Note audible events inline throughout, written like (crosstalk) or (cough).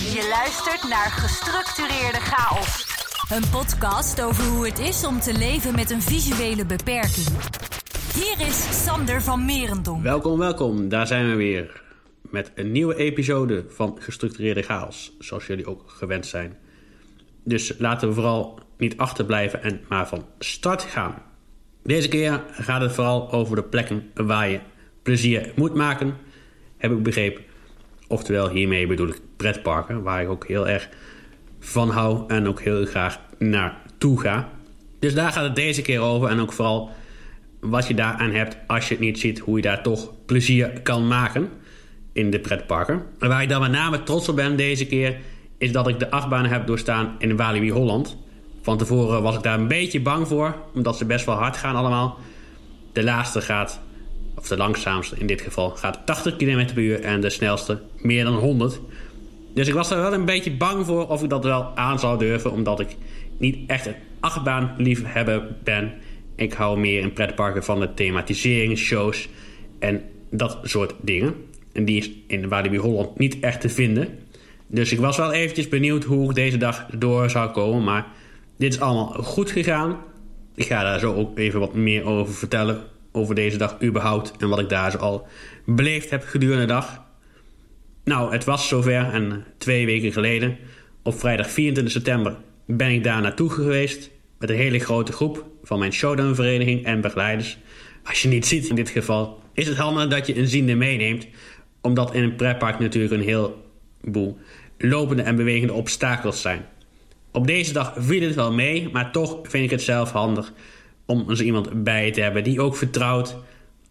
Je luistert naar Gestructureerde Chaos. Een podcast over hoe het is om te leven met een visuele beperking. Hier is Sander van Merendonk. Welkom, welkom. Daar zijn we weer. Met een nieuwe episode van Gestructureerde Chaos. Zoals jullie ook gewend zijn. Dus laten we vooral niet achterblijven en maar van start gaan. Deze keer gaat het vooral over de plekken waar je plezier moet maken. Heb ik begrepen. Oftewel, hiermee bedoel ik pretparken, waar ik ook heel erg van hou en ook heel graag naartoe ga. Dus daar gaat het deze keer over en ook vooral wat je daaraan hebt als je het niet ziet, hoe je daar toch plezier kan maken in de pretparken. En waar ik dan met name trots op ben deze keer, is dat ik de achtbanen heb doorstaan in Walibi Holland. Van tevoren was ik daar een beetje bang voor, omdat ze best wel hard gaan allemaal. De laatste gaat of de langzaamste in dit geval, gaat 80 km per uur en de snelste meer dan 100. Dus ik was er wel een beetje bang voor of ik dat wel aan zou durven, omdat ik niet echt een achtbaan liefhebber ben. Ik hou meer in pretparken van de thematisering, shows en dat soort dingen. En die is in Walibi Holland niet echt te vinden. Dus ik was wel eventjes benieuwd hoe ik deze dag door zou komen. Maar dit is allemaal goed gegaan. Ik ga daar zo ook even wat meer over vertellen over deze dag überhaupt en wat ik daar zo al beleefd heb gedurende de dag. Nou, het was zover en twee weken geleden, op vrijdag 24 september, ben ik daar naartoe geweest met een hele grote groep van mijn showdownvereniging en begeleiders. Als je niet ziet in dit geval, is het handig dat je een ziende meeneemt, omdat in een pretpark natuurlijk een heleboel lopende en bewegende obstakels zijn. Op deze dag viel het wel mee, maar toch vind ik het zelf handig om zo iemand bij te hebben die ook vertrouwt.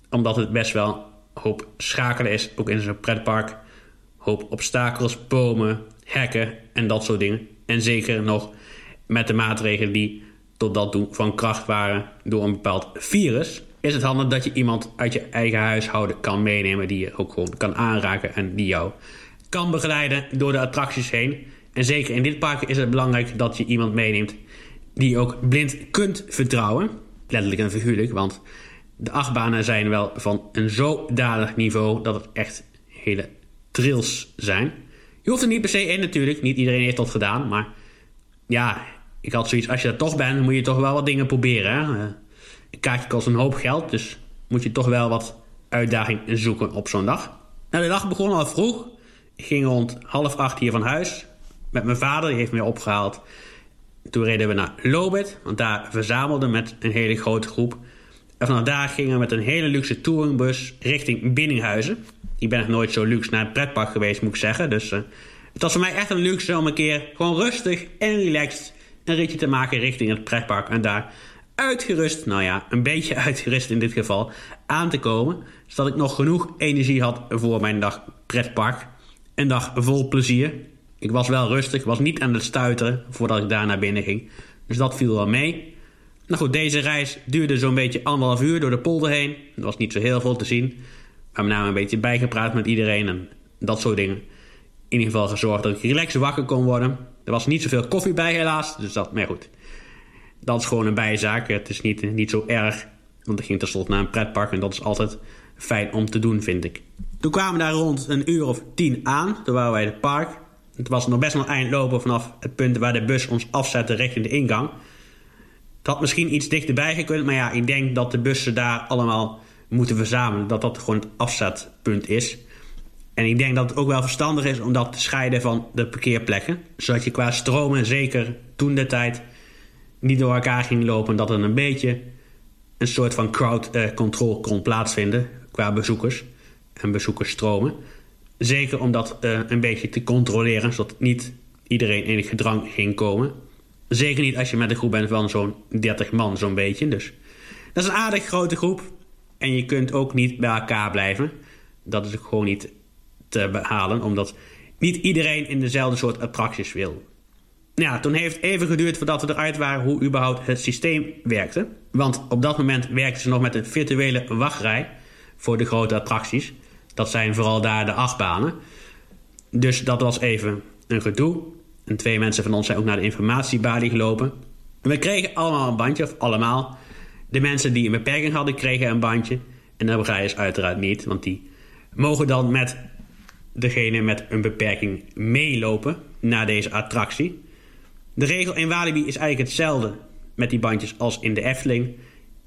Omdat het best wel een hoop schakelen is, ook in zo'n pretpark. Hoop obstakels, bomen, hekken en dat soort dingen. En zeker nog met de maatregelen die tot dat toe van kracht waren door een bepaald virus. Is het handig dat je iemand uit je eigen huishouden kan meenemen die je ook gewoon kan aanraken en die jou kan begeleiden door de attracties heen. En zeker in dit park is het belangrijk dat je iemand meeneemt die je ook blind kunt vertrouwen letterlijk en figuurlijk. Want de achtbanen zijn wel van een zodanig niveau dat het echt hele trills zijn. Je hoeft er niet per se in natuurlijk. Niet iedereen heeft dat gedaan. Maar ja, ik had zoiets. Als je er toch bent, moet je toch wel wat dingen proberen. Hè? Eh, een kaartje kost een hoop geld. Dus moet je toch wel wat uitdaging zoeken op zo'n dag. Nou, de dag begon al vroeg. Ik ging rond half acht hier van huis. Met mijn vader, die heeft mij opgehaald. Toen reden we naar Lobet, want daar verzamelden met een hele grote groep. En vanaf daar gingen we met een hele luxe touringbus richting Binninghuizen. Ik ben nog nooit zo luxe naar het pretpark geweest, moet ik zeggen. Dus uh, het was voor mij echt een luxe om een keer gewoon rustig en relaxed een ritje te maken richting het pretpark. En daar uitgerust, nou ja, een beetje (laughs) uitgerust in dit geval, aan te komen. Zodat ik nog genoeg energie had voor mijn dag pretpark. Een dag vol plezier. Ik was wel rustig, was niet aan het stuiteren voordat ik daar naar binnen ging. Dus dat viel wel mee. Nou goed, deze reis duurde zo'n beetje anderhalf uur door de polder heen. Er was niet zo heel veel te zien. We hebben namelijk een beetje bijgepraat met iedereen en dat soort dingen. In ieder geval gezorgd dat ik relaxed wakker kon worden. Er was niet zoveel koffie bij helaas, dus dat, maar goed. Dat is gewoon een bijzaak. Het is niet, niet zo erg, want ik ging tenslotte naar een pretpark en dat is altijd fijn om te doen, vind ik. Toen kwamen we daar rond een uur of tien aan. Toen waren wij in het park. Het was nog best wel een eind lopen vanaf het punt waar de bus ons afzette richting de ingang. Het had misschien iets dichterbij gekund, maar ja, ik denk dat de bussen daar allemaal moeten verzamelen. Dat dat gewoon het afzetpunt is. En ik denk dat het ook wel verstandig is om dat te scheiden van de parkeerplekken. Zodat je qua stromen, zeker toen de tijd, niet door elkaar ging lopen. Dat er een beetje een soort van crowd uh, control kon plaatsvinden qua bezoekers en bezoekersstromen. Zeker om dat uh, een beetje te controleren, zodat niet iedereen in gedrang ging komen. Zeker niet als je met een groep bent van zo'n 30 man, zo'n beetje. Dus dat is een aardig grote groep. En je kunt ook niet bij elkaar blijven. Dat is ook gewoon niet te behalen, omdat niet iedereen in dezelfde soort attracties wil. Ja, toen heeft even geduurd voordat we eruit waren hoe überhaupt het systeem werkte. Want op dat moment werkten ze nog met een virtuele wachtrij voor de grote attracties. Dat zijn vooral daar de achtbanen. Dus dat was even een gedoe. En twee mensen van ons zijn ook naar de informatiebalie gelopen. We kregen allemaal een bandje, of allemaal. De mensen die een beperking hadden, kregen een bandje. En de begrijpers uiteraard niet, want die mogen dan met degene met een beperking meelopen naar deze attractie. De regel in Walibi is eigenlijk hetzelfde met die bandjes als in de Efteling.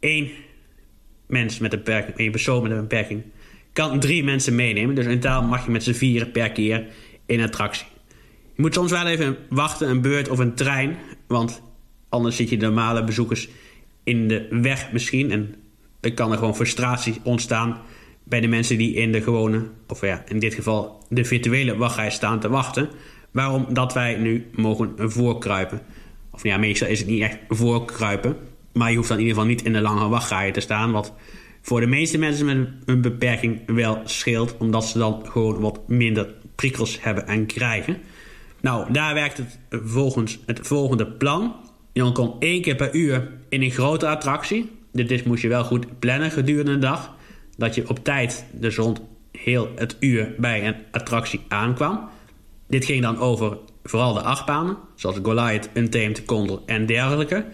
Eén mens met een beperking, één persoon met een beperking, kan drie mensen meenemen. Dus in totaal mag je met z'n vieren per keer in een attractie. Je moet soms wel even wachten, een beurt of een trein. Want anders zit je de normale bezoekers in de weg misschien. En dan kan er gewoon frustratie ontstaan bij de mensen die in de gewone, of ja, in dit geval de virtuele wachtrij staan te wachten. Waarom dat wij nu mogen voorkruipen. Of ja, meestal is het niet echt voorkruipen. Maar je hoeft dan in ieder geval niet in de lange wachtrijen te staan. Wat voor de meeste mensen met een beperking wel scheelt. Omdat ze dan gewoon wat minder prikkels hebben en krijgen. Nou, daar werkt het volgens het volgende plan. Je kon één keer per uur in een grote attractie. Dit moest je wel goed plannen gedurende de dag. Dat je op tijd, dus rond heel het uur, bij een attractie aankwam. Dit ging dan over vooral de achtbanen, zoals Goliath, Untamed, Condor en dergelijke.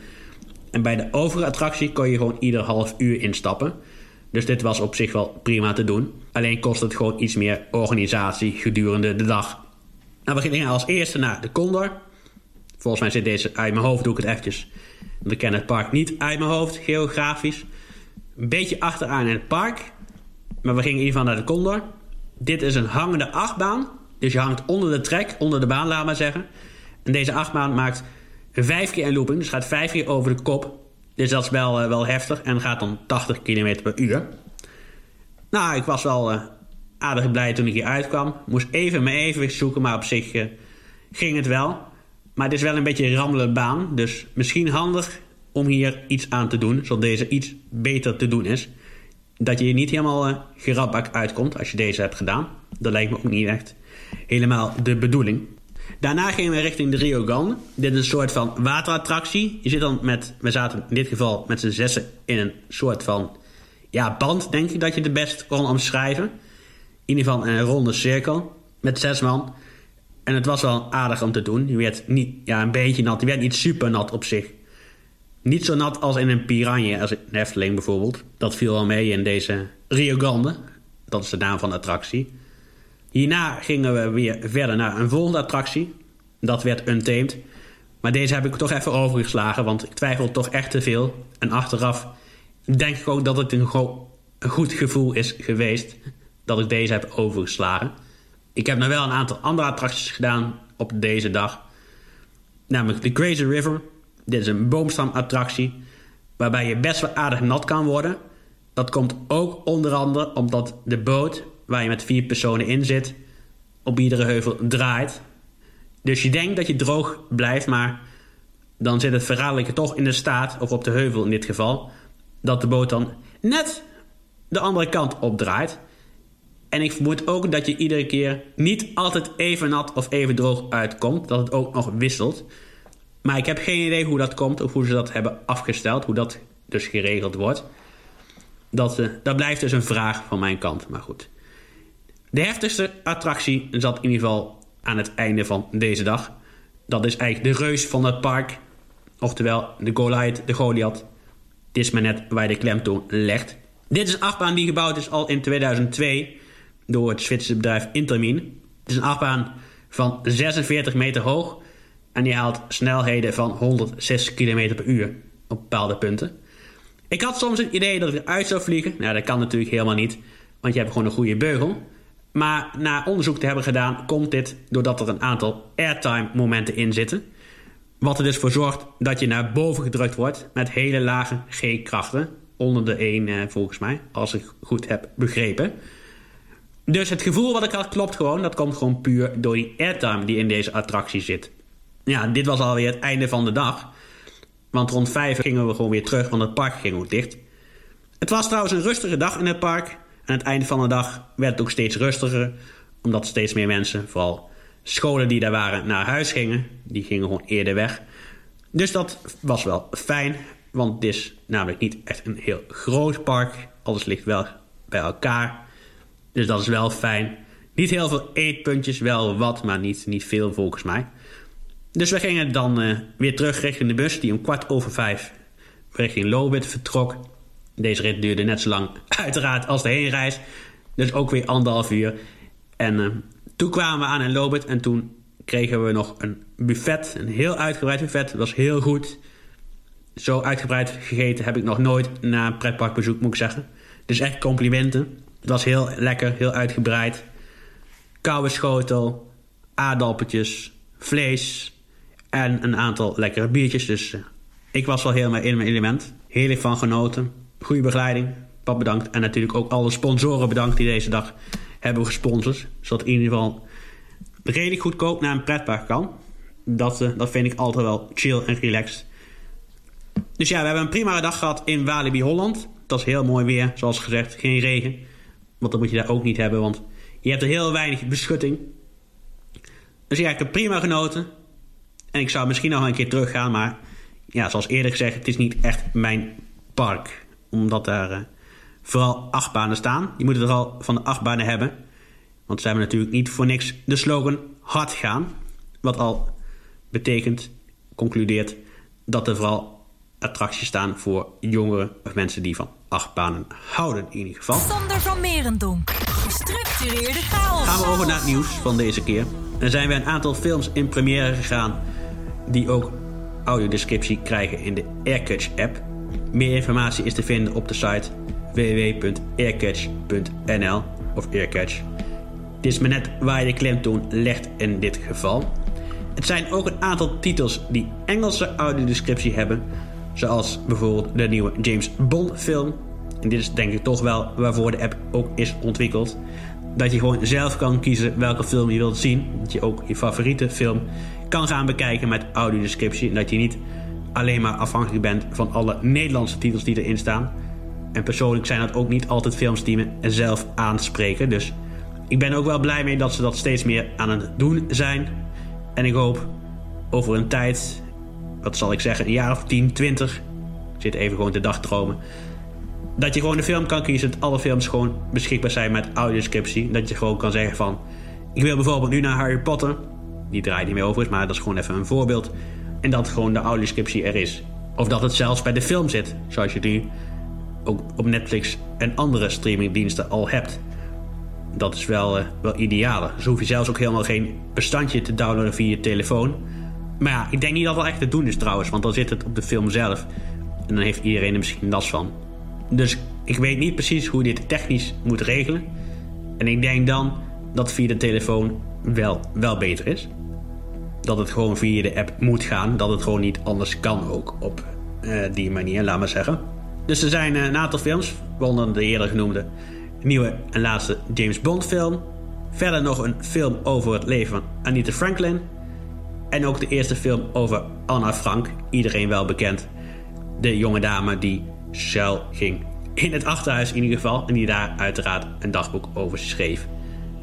En bij de overige attractie kon je gewoon ieder half uur instappen. Dus dit was op zich wel prima te doen. Alleen kost het gewoon iets meer organisatie gedurende de dag. Nou, we gingen als eerste naar de Condor. Volgens mij zit deze uit mijn hoofd, doe ik het eventjes. Want ik ken het park niet uit mijn hoofd, geografisch. Een beetje achteraan in het park. Maar we gingen in ieder geval naar de Condor. Dit is een hangende achtbaan. Dus je hangt onder de trek, onder de baan, laat maar zeggen. En deze achtbaan maakt vijf keer een looping. Dus gaat vijf keer over de kop. Dus dat is wel, uh, wel heftig. En gaat dan 80 km per uur. Nou, ik was wel uh, aardig blij toen ik hier uitkwam. Moest even mijn evenwicht zoeken, maar op zich uh, ging het wel. Maar het is wel een beetje een rammelde baan. Dus misschien handig om hier iets aan te doen. Zodat deze iets beter te doen is. Dat je hier niet helemaal uh, uitkomt als je deze hebt gedaan. Dat lijkt me ook niet echt helemaal de bedoeling. Daarna gingen we richting de Rio Grande. Dit is een soort van waterattractie. Je zit dan met, we zaten in dit geval met z'n zessen in een soort van ja, band, denk ik dat je het best kon omschrijven. In ieder geval een ronde cirkel met zes man. En het was wel aardig om te doen. Je werd niet, ja, een beetje nat. Je werd niet super nat op zich. Niet zo nat als in een piranha, als in Hefteling bijvoorbeeld. Dat viel wel mee in deze Rio Grande. Dat is de naam van de attractie. Hierna gingen we weer verder naar een volgende attractie. Dat werd Untamed. Maar deze heb ik toch even overgeslagen, want ik twijfel toch echt te veel. En achteraf denk ik ook dat het een, goed gevoel is geweest dat ik deze heb overgeslagen. Ik heb nog wel een aantal andere attracties gedaan op deze dag. Namelijk de Crazy River. Dit is een boomstamattractie waarbij je best wel aardig nat kan worden. Dat komt ook onder andere omdat de boot waar je met vier personen in zit, op iedere heuvel draait. Dus je denkt dat je droog blijft, maar dan zit het verraderlijke toch in de staat, of op de heuvel in dit geval, dat de boot dan net de andere kant opdraait. En ik vermoed ook dat je iedere keer niet altijd even nat of even droog uitkomt. Dat het ook nog wisselt. Maar ik heb geen idee hoe dat komt of hoe ze dat hebben afgesteld. Hoe dat dus geregeld wordt. Dat, uh, dat blijft dus een vraag van mijn kant. Maar goed. De heftigste attractie zat in ieder geval aan het einde van deze dag. Dat is eigenlijk de reus van het park. Oftewel de Goliath, de Goliath. Het is maar net waar de klemtoon legt. Dit is een achtbaan die gebouwd is al in 2002 door het Zwitserse bedrijf Intermin. Het is een achtbaan van 46 meter hoog en die haalt snelheden van 106 km per uur op bepaalde punten. Ik had soms het idee dat ik eruit zou vliegen. Nou, dat kan natuurlijk helemaal niet, want je hebt gewoon een goede beugel. Maar na onderzoek te hebben gedaan, komt dit doordat er een aantal airtime momenten in zitten. Wat er dus voor zorgt dat je naar boven gedrukt wordt met hele lage G-krachten. Onder de 1 eh, volgens mij, als ik goed heb begrepen. Dus het gevoel wat ik had klopt gewoon. Dat komt gewoon puur door die airtime die in deze attractie zit. Ja, dit was alweer het einde van de dag. Want rond 5 gingen we gewoon weer terug, want het park ging ook dicht. Het was trouwens een rustige dag in het park. Aan het einde van de dag werd het ook steeds rustiger, omdat steeds meer mensen, vooral scholen die daar waren, naar huis gingen. Die gingen gewoon eerder weg. Dus dat was wel fijn, want het is namelijk niet echt een heel groot park. Alles ligt wel bij elkaar. Dus dat is wel fijn. Niet heel veel eetpuntjes, wel wat, maar niet, niet veel volgens mij. Dus we gingen dan uh, weer terug richting de bus, die om kwart over vijf richting Lobit vertrok. Deze rit duurde net zo lang, (laughs) uiteraard, als de heenreis. Dus ook weer anderhalf uur. En uh, Toen kwamen we aan in Lobet en toen kregen we nog een buffet. Een heel uitgebreid buffet. Dat was heel goed. Zo uitgebreid gegeten heb ik nog nooit na een pretparkbezoek, moet ik zeggen. Dus echt complimenten. Het was heel lekker, heel uitgebreid. Koude schotel, aardappeltjes, vlees en een aantal lekkere biertjes. Dus uh, ik was wel helemaal in mijn element. Heerlijk van genoten. Goede begeleiding. Pap bedankt. En natuurlijk ook alle sponsoren bedankt die deze dag hebben gesponsord. Zodat in ieder geval redelijk goedkoop naar een pretpark kan. Dat, uh, dat vind ik altijd wel chill en relaxed. Dus ja, we hebben een prima dag gehad in Walibi Holland. Dat is heel mooi weer, zoals gezegd. Geen regen. Want dat moet je daar ook niet hebben, want je hebt er heel weinig beschutting. Dus ja, ik heb prima genoten. En ik zou misschien nog een keer teruggaan, maar ja, zoals eerder gezegd, het is niet echt mijn park. Omdat daar uh, vooral achtbanen staan. Je moet het vooral van de achtbanen hebben. Want ze hebben natuurlijk niet voor niks de slogan hard gaan. Wat al betekent, concludeert, dat er vooral attracties staan voor jongeren of mensen die van achtbanen houden in ieder geval. Sander van Merendonk, gestructureerde chaos. Gaan we over naar het nieuws van deze keer. Er zijn weer een aantal films in première gegaan die ook audiodescriptie krijgen in de AirCatch app. Meer informatie is te vinden op de site www.aircatch.nl of AirCatch. Het is maar net waar je de klemtoon legt in dit geval. Het zijn ook een aantal titels die Engelse audiodescriptie hebben, zoals bijvoorbeeld de nieuwe James Bond film. En dit is denk ik toch wel waarvoor de app ook is ontwikkeld. Dat je gewoon zelf kan kiezen welke film je wilt zien. Dat je ook je favoriete film kan gaan bekijken met audiodescriptie. En dat je niet alleen maar afhankelijk bent van alle Nederlandse titels die erin staan. En persoonlijk zijn dat ook niet altijd films die me zelf aanspreken. Dus ik ben ook wel blij mee dat ze dat steeds meer aan het doen zijn. En ik hoop over een tijd, wat zal ik zeggen, een jaar of 10, 20. Ik zit even gewoon te dagdromen. Dat je gewoon de film kan kiezen. Dat alle films gewoon beschikbaar zijn met audiodescriptie. Dat je gewoon kan zeggen van... Ik wil bijvoorbeeld nu naar Harry Potter. Die draait niet meer over, maar dat is gewoon even een voorbeeld. En dat gewoon de audiodescriptie er is. Of dat het zelfs bij de film zit. Zoals je die ook op Netflix en andere streamingdiensten al hebt. Dat is wel, uh, wel idealer. Dus hoef je zelfs ook helemaal geen bestandje te downloaden via je telefoon. Maar ja, ik denk niet dat dat echt te doen is trouwens. Want dan zit het op de film zelf. En dan heeft iedereen er misschien last van. Dus ik weet niet precies hoe dit technisch moet regelen. En ik denk dan dat via de telefoon wel, wel beter is. Dat het gewoon via de app moet gaan. Dat het gewoon niet anders kan ook op uh, die manier, laat maar zeggen. Dus er zijn een aantal films, waaronder de eerder genoemde nieuwe en laatste James Bond film. Verder nog een film over het leven van Anita Franklin. En ook de eerste film over Anna Frank, iedereen wel bekend. De jonge dame die schuil ging in het achterhuis in ieder geval. En die daar uiteraard een dagboek over schreef.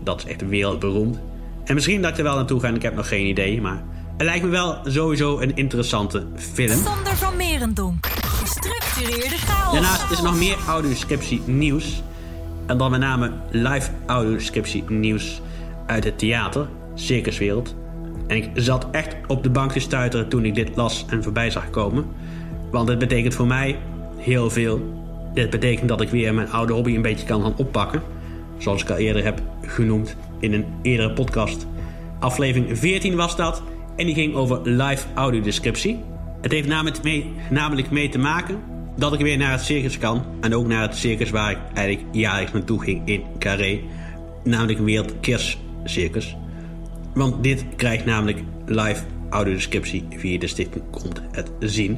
Dat is echt wereldberoemd. En misschien dat ik er wel naartoe ga, ik heb nog geen idee. Maar het lijkt me wel sowieso een interessante film. Sander van Merendonk, gestructureerde chaos. Daarnaast is er nog meer audioscriptie nieuws. En dan met name live audioscriptie nieuws uit het theater, circuswereld. En ik zat echt op de bank te stuiteren toen ik dit las en voorbij zag komen. Want het betekent voor mij heel veel. Dit betekent dat ik weer mijn oude hobby een beetje kan gaan oppakken. Zoals ik al eerder heb genoemd in een eerdere podcast. Aflevering 14 was dat. En die ging over live audiodescriptie. Het heeft namelijk mee, namelijk mee te maken dat ik weer naar het circus kan. En ook naar het circus waar ik eigenlijk jaarlijks naartoe ging in Carré. Namelijk Wereld Circus. Want dit krijgt namelijk live audiodescriptie via de stichting Komt het Zien.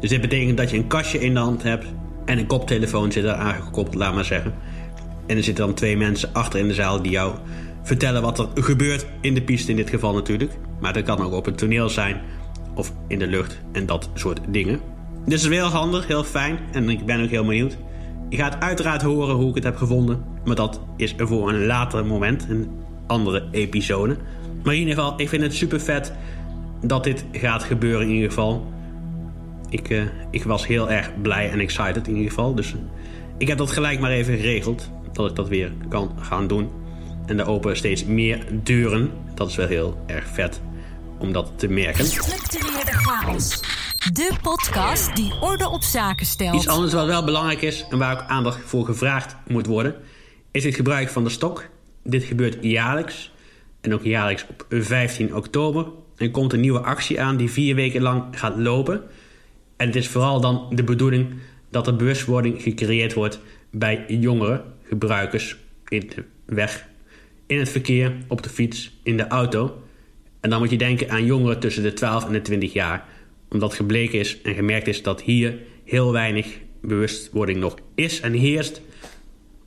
Dus dit betekent dat je een kastje in de hand hebt en een koptelefoon zit er aangekoppeld, laat maar zeggen. En er zitten dan twee mensen achter in de zaal die jou vertellen wat er gebeurt in de piste in dit geval natuurlijk. Maar dat kan ook op een toneel zijn of in de lucht en dat soort dingen. Dus het is heel handig, heel fijn en ik ben ook heel benieuwd. Je gaat uiteraard horen hoe ik het heb gevonden, maar dat is voor een later moment, een andere episode. Maar in ieder geval, ik vind het super vet dat dit gaat gebeuren in ieder geval. Ik, uh, ik was heel erg blij en excited in ieder geval. Dus uh, ik heb dat gelijk maar even geregeld. Dat ik dat weer kan gaan doen. En er openen steeds meer deuren. Dat is wel heel erg vet om dat te merken. Gestructureerde chaos. De podcast die orde op zaken stelt. Iets anders wat wel belangrijk is en waar ook aandacht voor gevraagd moet worden, is het gebruik van de stok. Dit gebeurt jaarlijks. En ook jaarlijks op 15 oktober. En komt een nieuwe actie aan die vier weken lang gaat lopen. En het is vooral dan de bedoeling dat er bewustwording gecreëerd wordt bij jongere gebruikers in de weg, in het verkeer, op de fiets, in de auto. En dan moet je denken aan jongeren tussen de 12 en de 20 jaar. Omdat gebleken is en gemerkt is dat hier heel weinig bewustwording nog is en heerst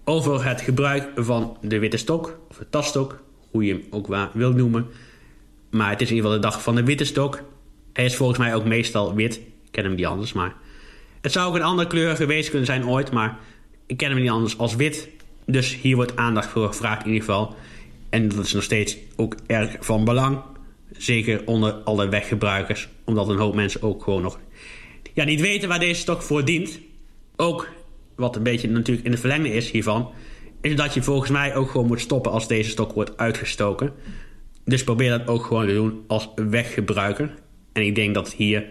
over het gebruik van de witte stok, of de tasstok, hoe je hem ook wil noemen. Maar het is in ieder geval de dag van de witte stok. Hij is volgens mij ook meestal wit. Ik ken hem niet anders, maar... Het zou ook een andere kleur geweest kunnen zijn ooit, maar ik ken hem niet anders als wit. Dus hier wordt aandacht voor gevraagd in ieder geval. En dat is nog steeds ook erg van belang. Zeker onder alle weggebruikers. Omdat een hoop mensen ook gewoon nog ja, niet weten waar deze stok voor dient. Ook wat een beetje natuurlijk in de verlengde is hiervan, is dat je volgens mij ook gewoon moet stoppen als deze stok wordt uitgestoken. Dus probeer dat ook gewoon te doen als weggebruiker. En ik denk dat hier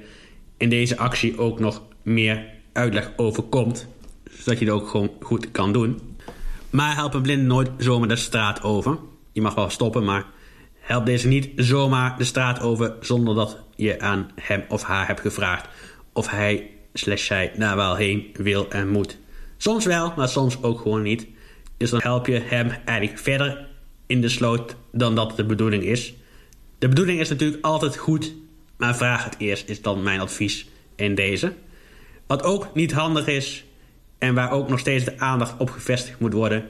in deze actie ook nog meer uitleg over komt, zodat je het ook gewoon goed kan doen. Maar help een blinde nooit zomaar de straat over. Je mag wel stoppen, maar help deze niet zomaar de straat over zonder dat je aan hem of haar hebt gevraagd of hij slash zij daar wel heen wil en moet. Soms wel, maar soms ook gewoon niet. Dus dan help je hem eigenlijk verder in de sloot dan dat de bedoeling is. De bedoeling is natuurlijk altijd goed, maar vraag het eerst, is dan mijn advies in deze. Wat ook niet handig is, en waar ook nog steeds de aandacht op gevestigd moet worden,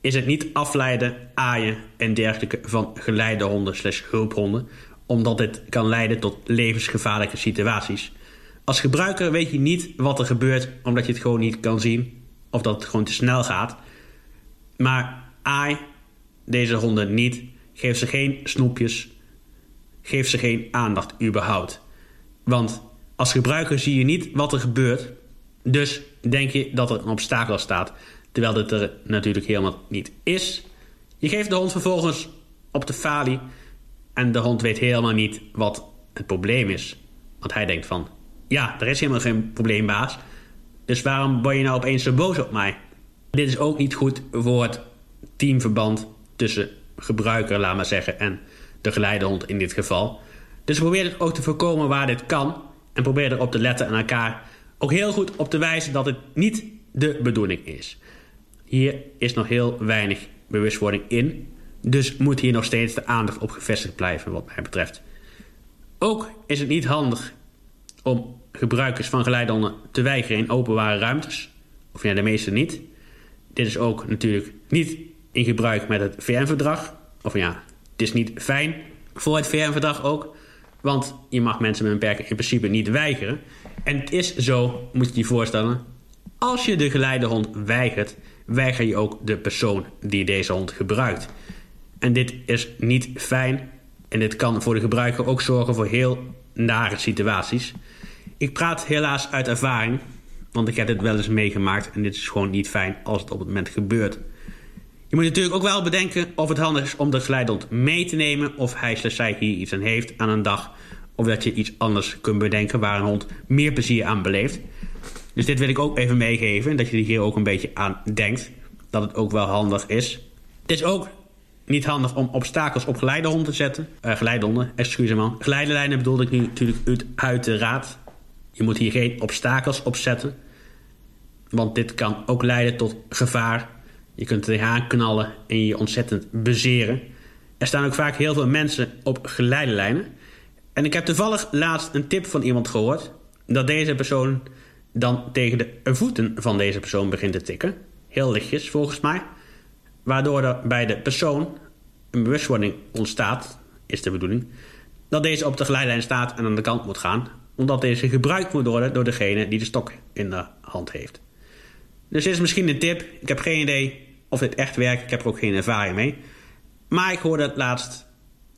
is het niet afleiden, aaien en dergelijke van geleidehonden slash hulphonden, omdat dit kan leiden tot levensgevaarlijke situaties. Als gebruiker weet je niet wat er gebeurt omdat je het gewoon niet kan zien of dat het gewoon te snel gaat. Maar aai deze honden niet. Geef ze geen snoepjes. Geef ze geen aandacht überhaupt. Want als gebruiker zie je niet wat er gebeurt. Dus denk je dat er een obstakel staat. Terwijl dit er natuurlijk helemaal niet is. Je geeft de hond vervolgens op de falie. En de hond weet helemaal niet wat het probleem is. Want hij denkt van, ja, er is helemaal geen probleem, baas. Dus waarom ben je nou opeens zo boos op mij? Dit is ook niet goed voor het teamverband tussen gebruiker, laat maar zeggen, en de geleidehond in dit geval. Dus probeer het ook te voorkomen waar dit kan. En probeer erop te letten en elkaar ook heel goed op te wijzen dat het niet de bedoeling is. Hier is nog heel weinig bewustwording in. Dus moet hier nog steeds de aandacht op gevestigd blijven, wat mij betreft. Ook is het niet handig om gebruikers van geleidehonden te weigeren in openbare ruimtes. Of ja, de meeste niet. Dit is ook natuurlijk niet in gebruik met het VN-verdrag. Of ja, het is niet fijn voor het VN-verdrag ook. Want je mag mensen met een beperking in principe niet weigeren. En het is zo, moet je je voorstellen. Als je de geleidehond weigert, weiger je ook de persoon die deze hond gebruikt. En dit is niet fijn. En dit kan voor de gebruiker ook zorgen voor heel nare situaties. Ik praat helaas uit ervaring, want ik heb dit wel eens meegemaakt en dit is gewoon niet fijn als het op het moment gebeurt. Je moet natuurlijk ook wel bedenken of het handig is om de geleidehond mee te nemen of hij slash zij hier iets aan heeft aan een dag. Of dat je iets anders kunt bedenken waar een hond meer plezier aan beleeft. Dus dit wil ik ook even meegeven, dat je hier ook een beetje aan denkt. Dat het ook wel handig is. Het is ook niet handig om obstakels op geleidehonden te zetten. Uh, geleidehonden, excuus man. Geleidelijnen bedoelde ik nu natuurlijk uiteraard. Je moet hier geen obstakels op zetten. Want dit kan ook leiden tot gevaar. Je kunt er tegenaan knallen en je ontzettend bezeren. Er staan ook vaak heel veel mensen op geleidelijnen. En ik heb toevallig laatst een tip van iemand gehoord... dat deze persoon dan tegen de voeten van deze persoon begint te tikken. Heel lichtjes volgens mij. Waardoor er bij de persoon een bewustwording ontstaat, is de bedoeling... dat deze op de geleidlijn staat en aan de kant moet gaan omdat deze gebruikt moet worden door degene die de stok in de hand heeft. Dus dit is misschien een tip. Ik heb geen idee of dit echt werkt. Ik heb er ook geen ervaring mee. Maar ik hoorde het laatst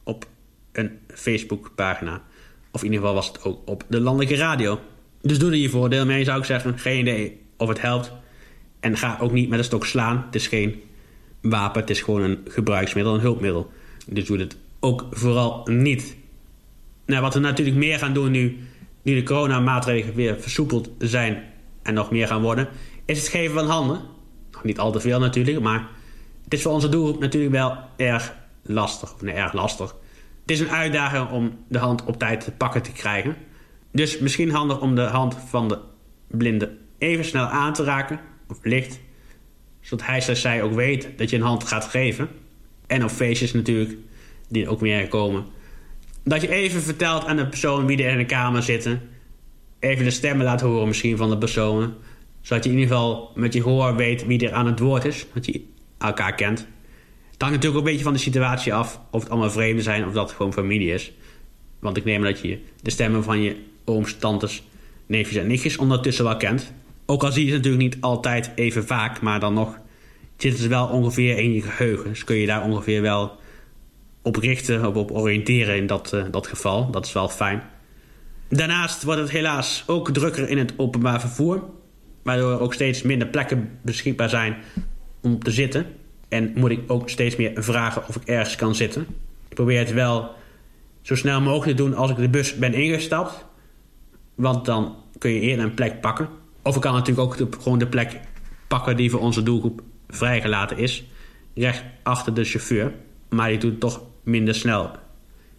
op een Facebookpagina. Of in ieder geval was het ook op de landelijke radio. Dus doe er je voordeel mee, zou ik zeggen. Geen idee of het helpt. En ga ook niet met een stok slaan. Het is geen wapen, het is gewoon een gebruiksmiddel, een hulpmiddel. Dus doe het ook vooral niet. Nou, wat we natuurlijk meer gaan doen nu nu de coronamaatregelen weer versoepeld zijn en nog meer gaan worden, is het geven van handen. Niet al te veel natuurlijk, maar het is voor onze doelgroep natuurlijk wel erg lastig. Of nee, erg lastig. Het is een uitdaging om de hand op tijd te pakken te krijgen. Dus misschien handig om de hand van de blinde even snel aan te raken. Of licht. Zodat hij slash zij ook weet dat je een hand gaat geven. En op feestjes natuurlijk. Die ook meer komen. Dat je even vertelt aan de persoon wie er in de kamer zitten. Even de stemmen laat horen misschien van de personen. Zodat je in ieder geval met je hoor weet wie er aan het woord is. Dat je elkaar kent. Het hangt natuurlijk ook een beetje van de situatie af. Of het allemaal vreemden zijn of dat het gewoon familie is. Want ik neem dat je de stemmen van je ooms, tantes, neefjes en nichtjes ondertussen wel kent. Ook al zie je ze natuurlijk niet altijd even vaak, maar dan nog zitten ze wel ongeveer in je geheugen. Dus kun je daar ongeveer wel op richten, op, op oriënteren in dat, uh, dat geval. Dat is wel fijn. Daarnaast wordt het helaas ook drukker in het openbaar vervoer. Waardoor er ook steeds minder plekken beschikbaar zijn om te zitten. En moet ik ook steeds meer vragen of ik ergens kan zitten. Ik probeer het wel zo snel mogelijk te doen als ik de bus ben ingestapt. Want dan kun je eerder een plek pakken. Of ik kan natuurlijk ook gewoon de plek pakken die voor onze doelgroep vrijgelaten is. Recht achter de chauffeur. Maar die doet toch minder snel.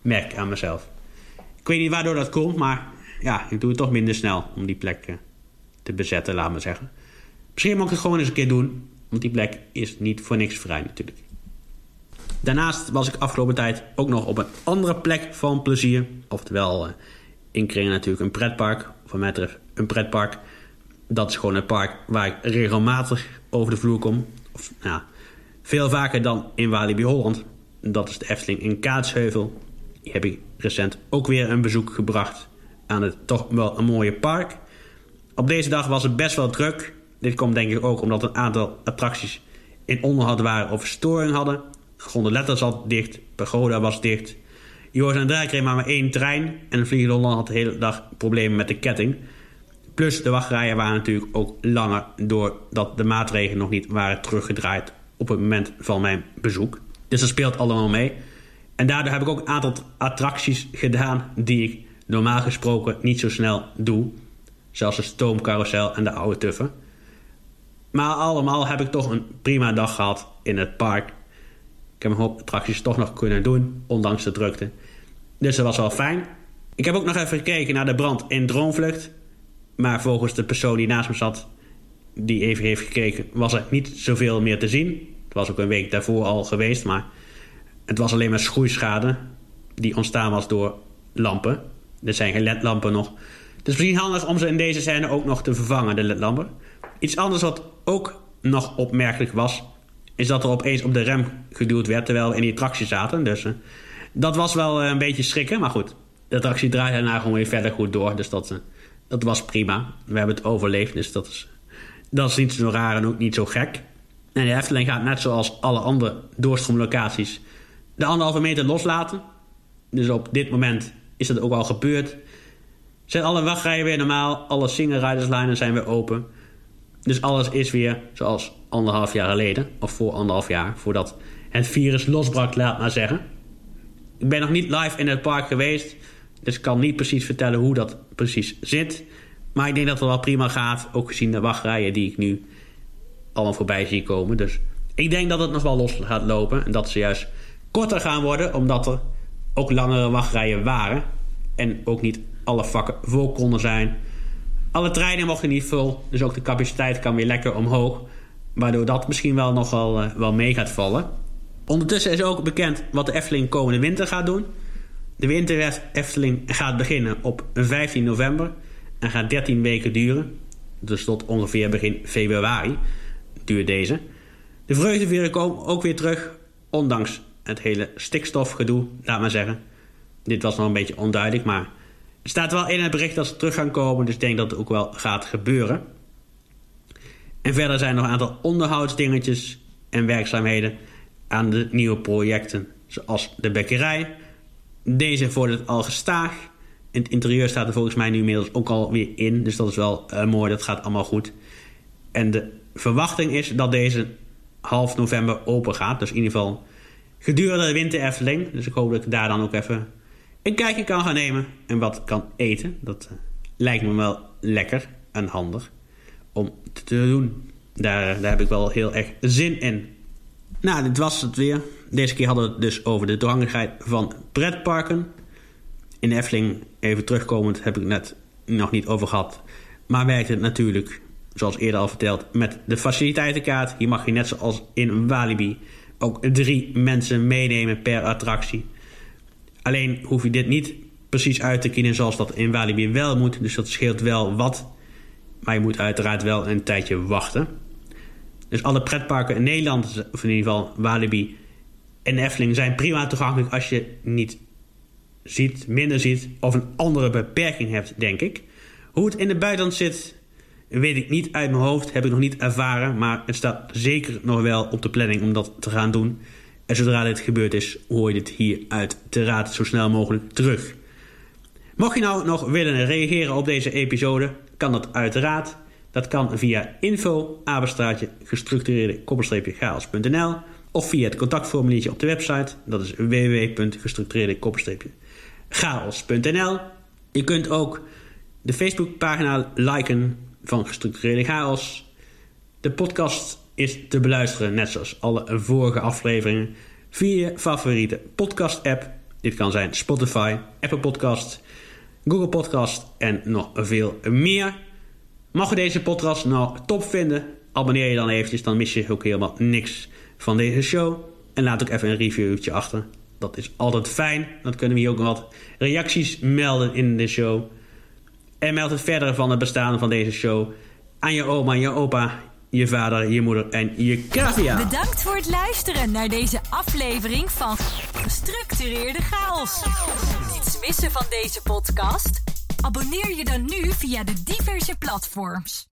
Merk ik aan mezelf. Ik weet niet waardoor dat komt, maar ja, ik doe het toch minder snel om die plek eh, te bezetten, laat maar zeggen. Misschien moet ik het gewoon eens een keer doen, want die plek is niet voor niks vrij natuurlijk. Daarnaast was ik afgelopen tijd ook nog op een andere plek van plezier. Oftewel, uh, in Kringen natuurlijk een pretpark. Wat mij betreft een pretpark. Dat is gewoon een park waar ik regelmatig over de vloer kom. Of nou, veel vaker dan in Walibi Holland. Dat is de Efteling in Kaatsheuvel. Die heb ik recent ook weer een bezoek gebracht aan het toch wel een mooie park. Op deze dag was het best wel druk. Dit komt denk ik ook omdat een aantal attracties in onderhoud waren of verstoring hadden. Gondeletter zat dicht, Pagoda was dicht. Joris en Draai kreeg maar, maar één trein en Vliegende Holland had de hele dag problemen met de ketting. Plus de wachtrijen waren natuurlijk ook langer doordat de maatregelen nog niet waren teruggedraaid op het moment van mijn bezoek. Dus dat speelt allemaal mee. En daardoor heb ik ook een aantal attracties gedaan die ik normaal gesproken niet zo snel doe. Zoals de stoomcarousel en de oude tuffen. Maar allemaal heb ik toch een prima dag gehad in het park. Ik heb een hoop attracties toch nog kunnen doen, ondanks de drukte. Dus dat was wel fijn. Ik heb ook nog even gekeken naar de brand in Droomvlucht. Maar volgens de persoon die naast me zat, die even heeft gekeken, was er niet zoveel meer te zien. Het was ook een week daarvoor al geweest, maar het was alleen maar schroeischade die ontstaan was door lampen. Er zijn geen ledlampen nog. Is misschien handig om ze in deze scène ook nog te vervangen, de ledlampen. Iets anders wat ook nog opmerkelijk was, is dat er opeens op de rem geduwd werd terwijl we in die attractie zaten. Dus uh, dat was wel uh, een beetje schrikken, maar goed. De attractie draaide daarna gewoon weer verder goed door, dus dat, uh, dat was prima. We hebben het overleefd, dus dat is, dat is niet zo raar en ook niet zo gek. En de Efteling gaat net zoals alle andere doorstroomlocaties de anderhalve meter loslaten. Dus op dit moment is dat ook al gebeurd. Zijn alle wachtrijen weer normaal, alle single riderslijnen zijn weer open. Dus alles is weer zoals anderhalf jaar geleden, of voor anderhalf jaar, voordat het virus losbrak, laat maar zeggen. Ik ben nog niet live in het park geweest, dus ik kan niet precies vertellen hoe dat precies zit. Maar ik denk dat het wel prima gaat, ook gezien de wachtrijen die ik nu allemaal voorbij zie komen. Dus ik denk dat het nog wel los gaat lopen en dat ze juist korter gaan worden, omdat er ook langere wachtrijen waren. En ook niet alle vakken vol konden zijn. Alle treinen mochten niet vol, dus ook de capaciteit kan weer lekker omhoog. Waardoor dat misschien wel nog wel, uh, wel mee gaat vallen. Ondertussen is ook bekend wat de Efteling komende winter gaat doen. De winter Efteling gaat beginnen op 15 november en gaat 13 weken duren. Dus tot ongeveer begin februari duurt deze. De vreugdevieren komen ook weer terug, ondanks het hele stikstofgedoe, laat maar zeggen. Dit was nog een beetje onduidelijk, maar staat wel in het bericht dat ze terug gaan komen, dus ik denk dat het ook wel gaat gebeuren. En verder zijn er nog een aantal onderhoudsdingetjes en werkzaamheden aan de nieuwe projecten, zoals de bekkerij. Deze vordert al gestaag. In het interieur staat er volgens mij nu inmiddels ook alweer in, dus dat is wel uh, mooi, dat gaat allemaal goed. En de verwachting is dat deze half november open gaat, dus in ieder geval gedurende de winter Efteling. Dus ik hoop dat ik daar dan ook even een kijkje kan gaan nemen en wat kan eten. Dat uh, lijkt me wel lekker en handig om te doen. Daar, daar heb ik wel heel erg zin in. Nou, dit was het weer. Deze keer hadden we het dus over de drangigheid van pretparken. In Efteling, even terugkomend, heb ik net nog niet over gehad. Maar werkt het natuurlijk, zoals eerder al verteld, met de faciliteitenkaart. Hier mag je net zoals in Walibi ook drie mensen meenemen per attractie. Alleen hoef je dit niet precies uit te kiezen zoals dat in Walibi wel moet. Dus dat scheelt wel wat. Maar je moet uiteraard wel een tijdje wachten. Dus alle pretparken in Nederland, of in ieder geval Walibi en Efteling, zijn prima toegankelijk als je niet ziet, minder ziet of een andere beperking hebt, denk ik. Hoe het in de buitenland zit, weet ik niet uit mijn hoofd, heb ik nog niet ervaren, maar het staat zeker nog wel op de planning om dat te gaan doen. En zodra dit gebeurd is, hoor je dit hier uit de raad zo snel mogelijk terug. Mocht je nou nog willen reageren op deze episode, kan dat uiteraard. Dat kan via info, apenstraatje, gestructureerde of via het contactformuliertje op de website. Dat is www.gestructureerde chaos.nl. Je kunt ook de Facebookpagina liken van Gestructureerde Chaos. De podcast is te beluisteren, net zoals alle vorige afleveringen, via je favoriete podcast-app. Dit kan zijn Spotify, Apple Podcast, Google Podcast en nog veel meer. Mag je deze podcast nou top vinden? Abonneer je dan eventjes, dan mis je ook helemaal niks van deze show. En laat ook even een reviewtje achter. Dat is altijd fijn. Dan kunnen we hier ook wat reacties melden in de show. En meld het verder van het bestaan van deze show aan je oma, je opa, je vader, je moeder en je cavia. Bedankt voor het luisteren naar deze aflevering van Gestructureerde Chaos. Niets missen van deze podcast? Abonneer je dan nu via de diverse platforms.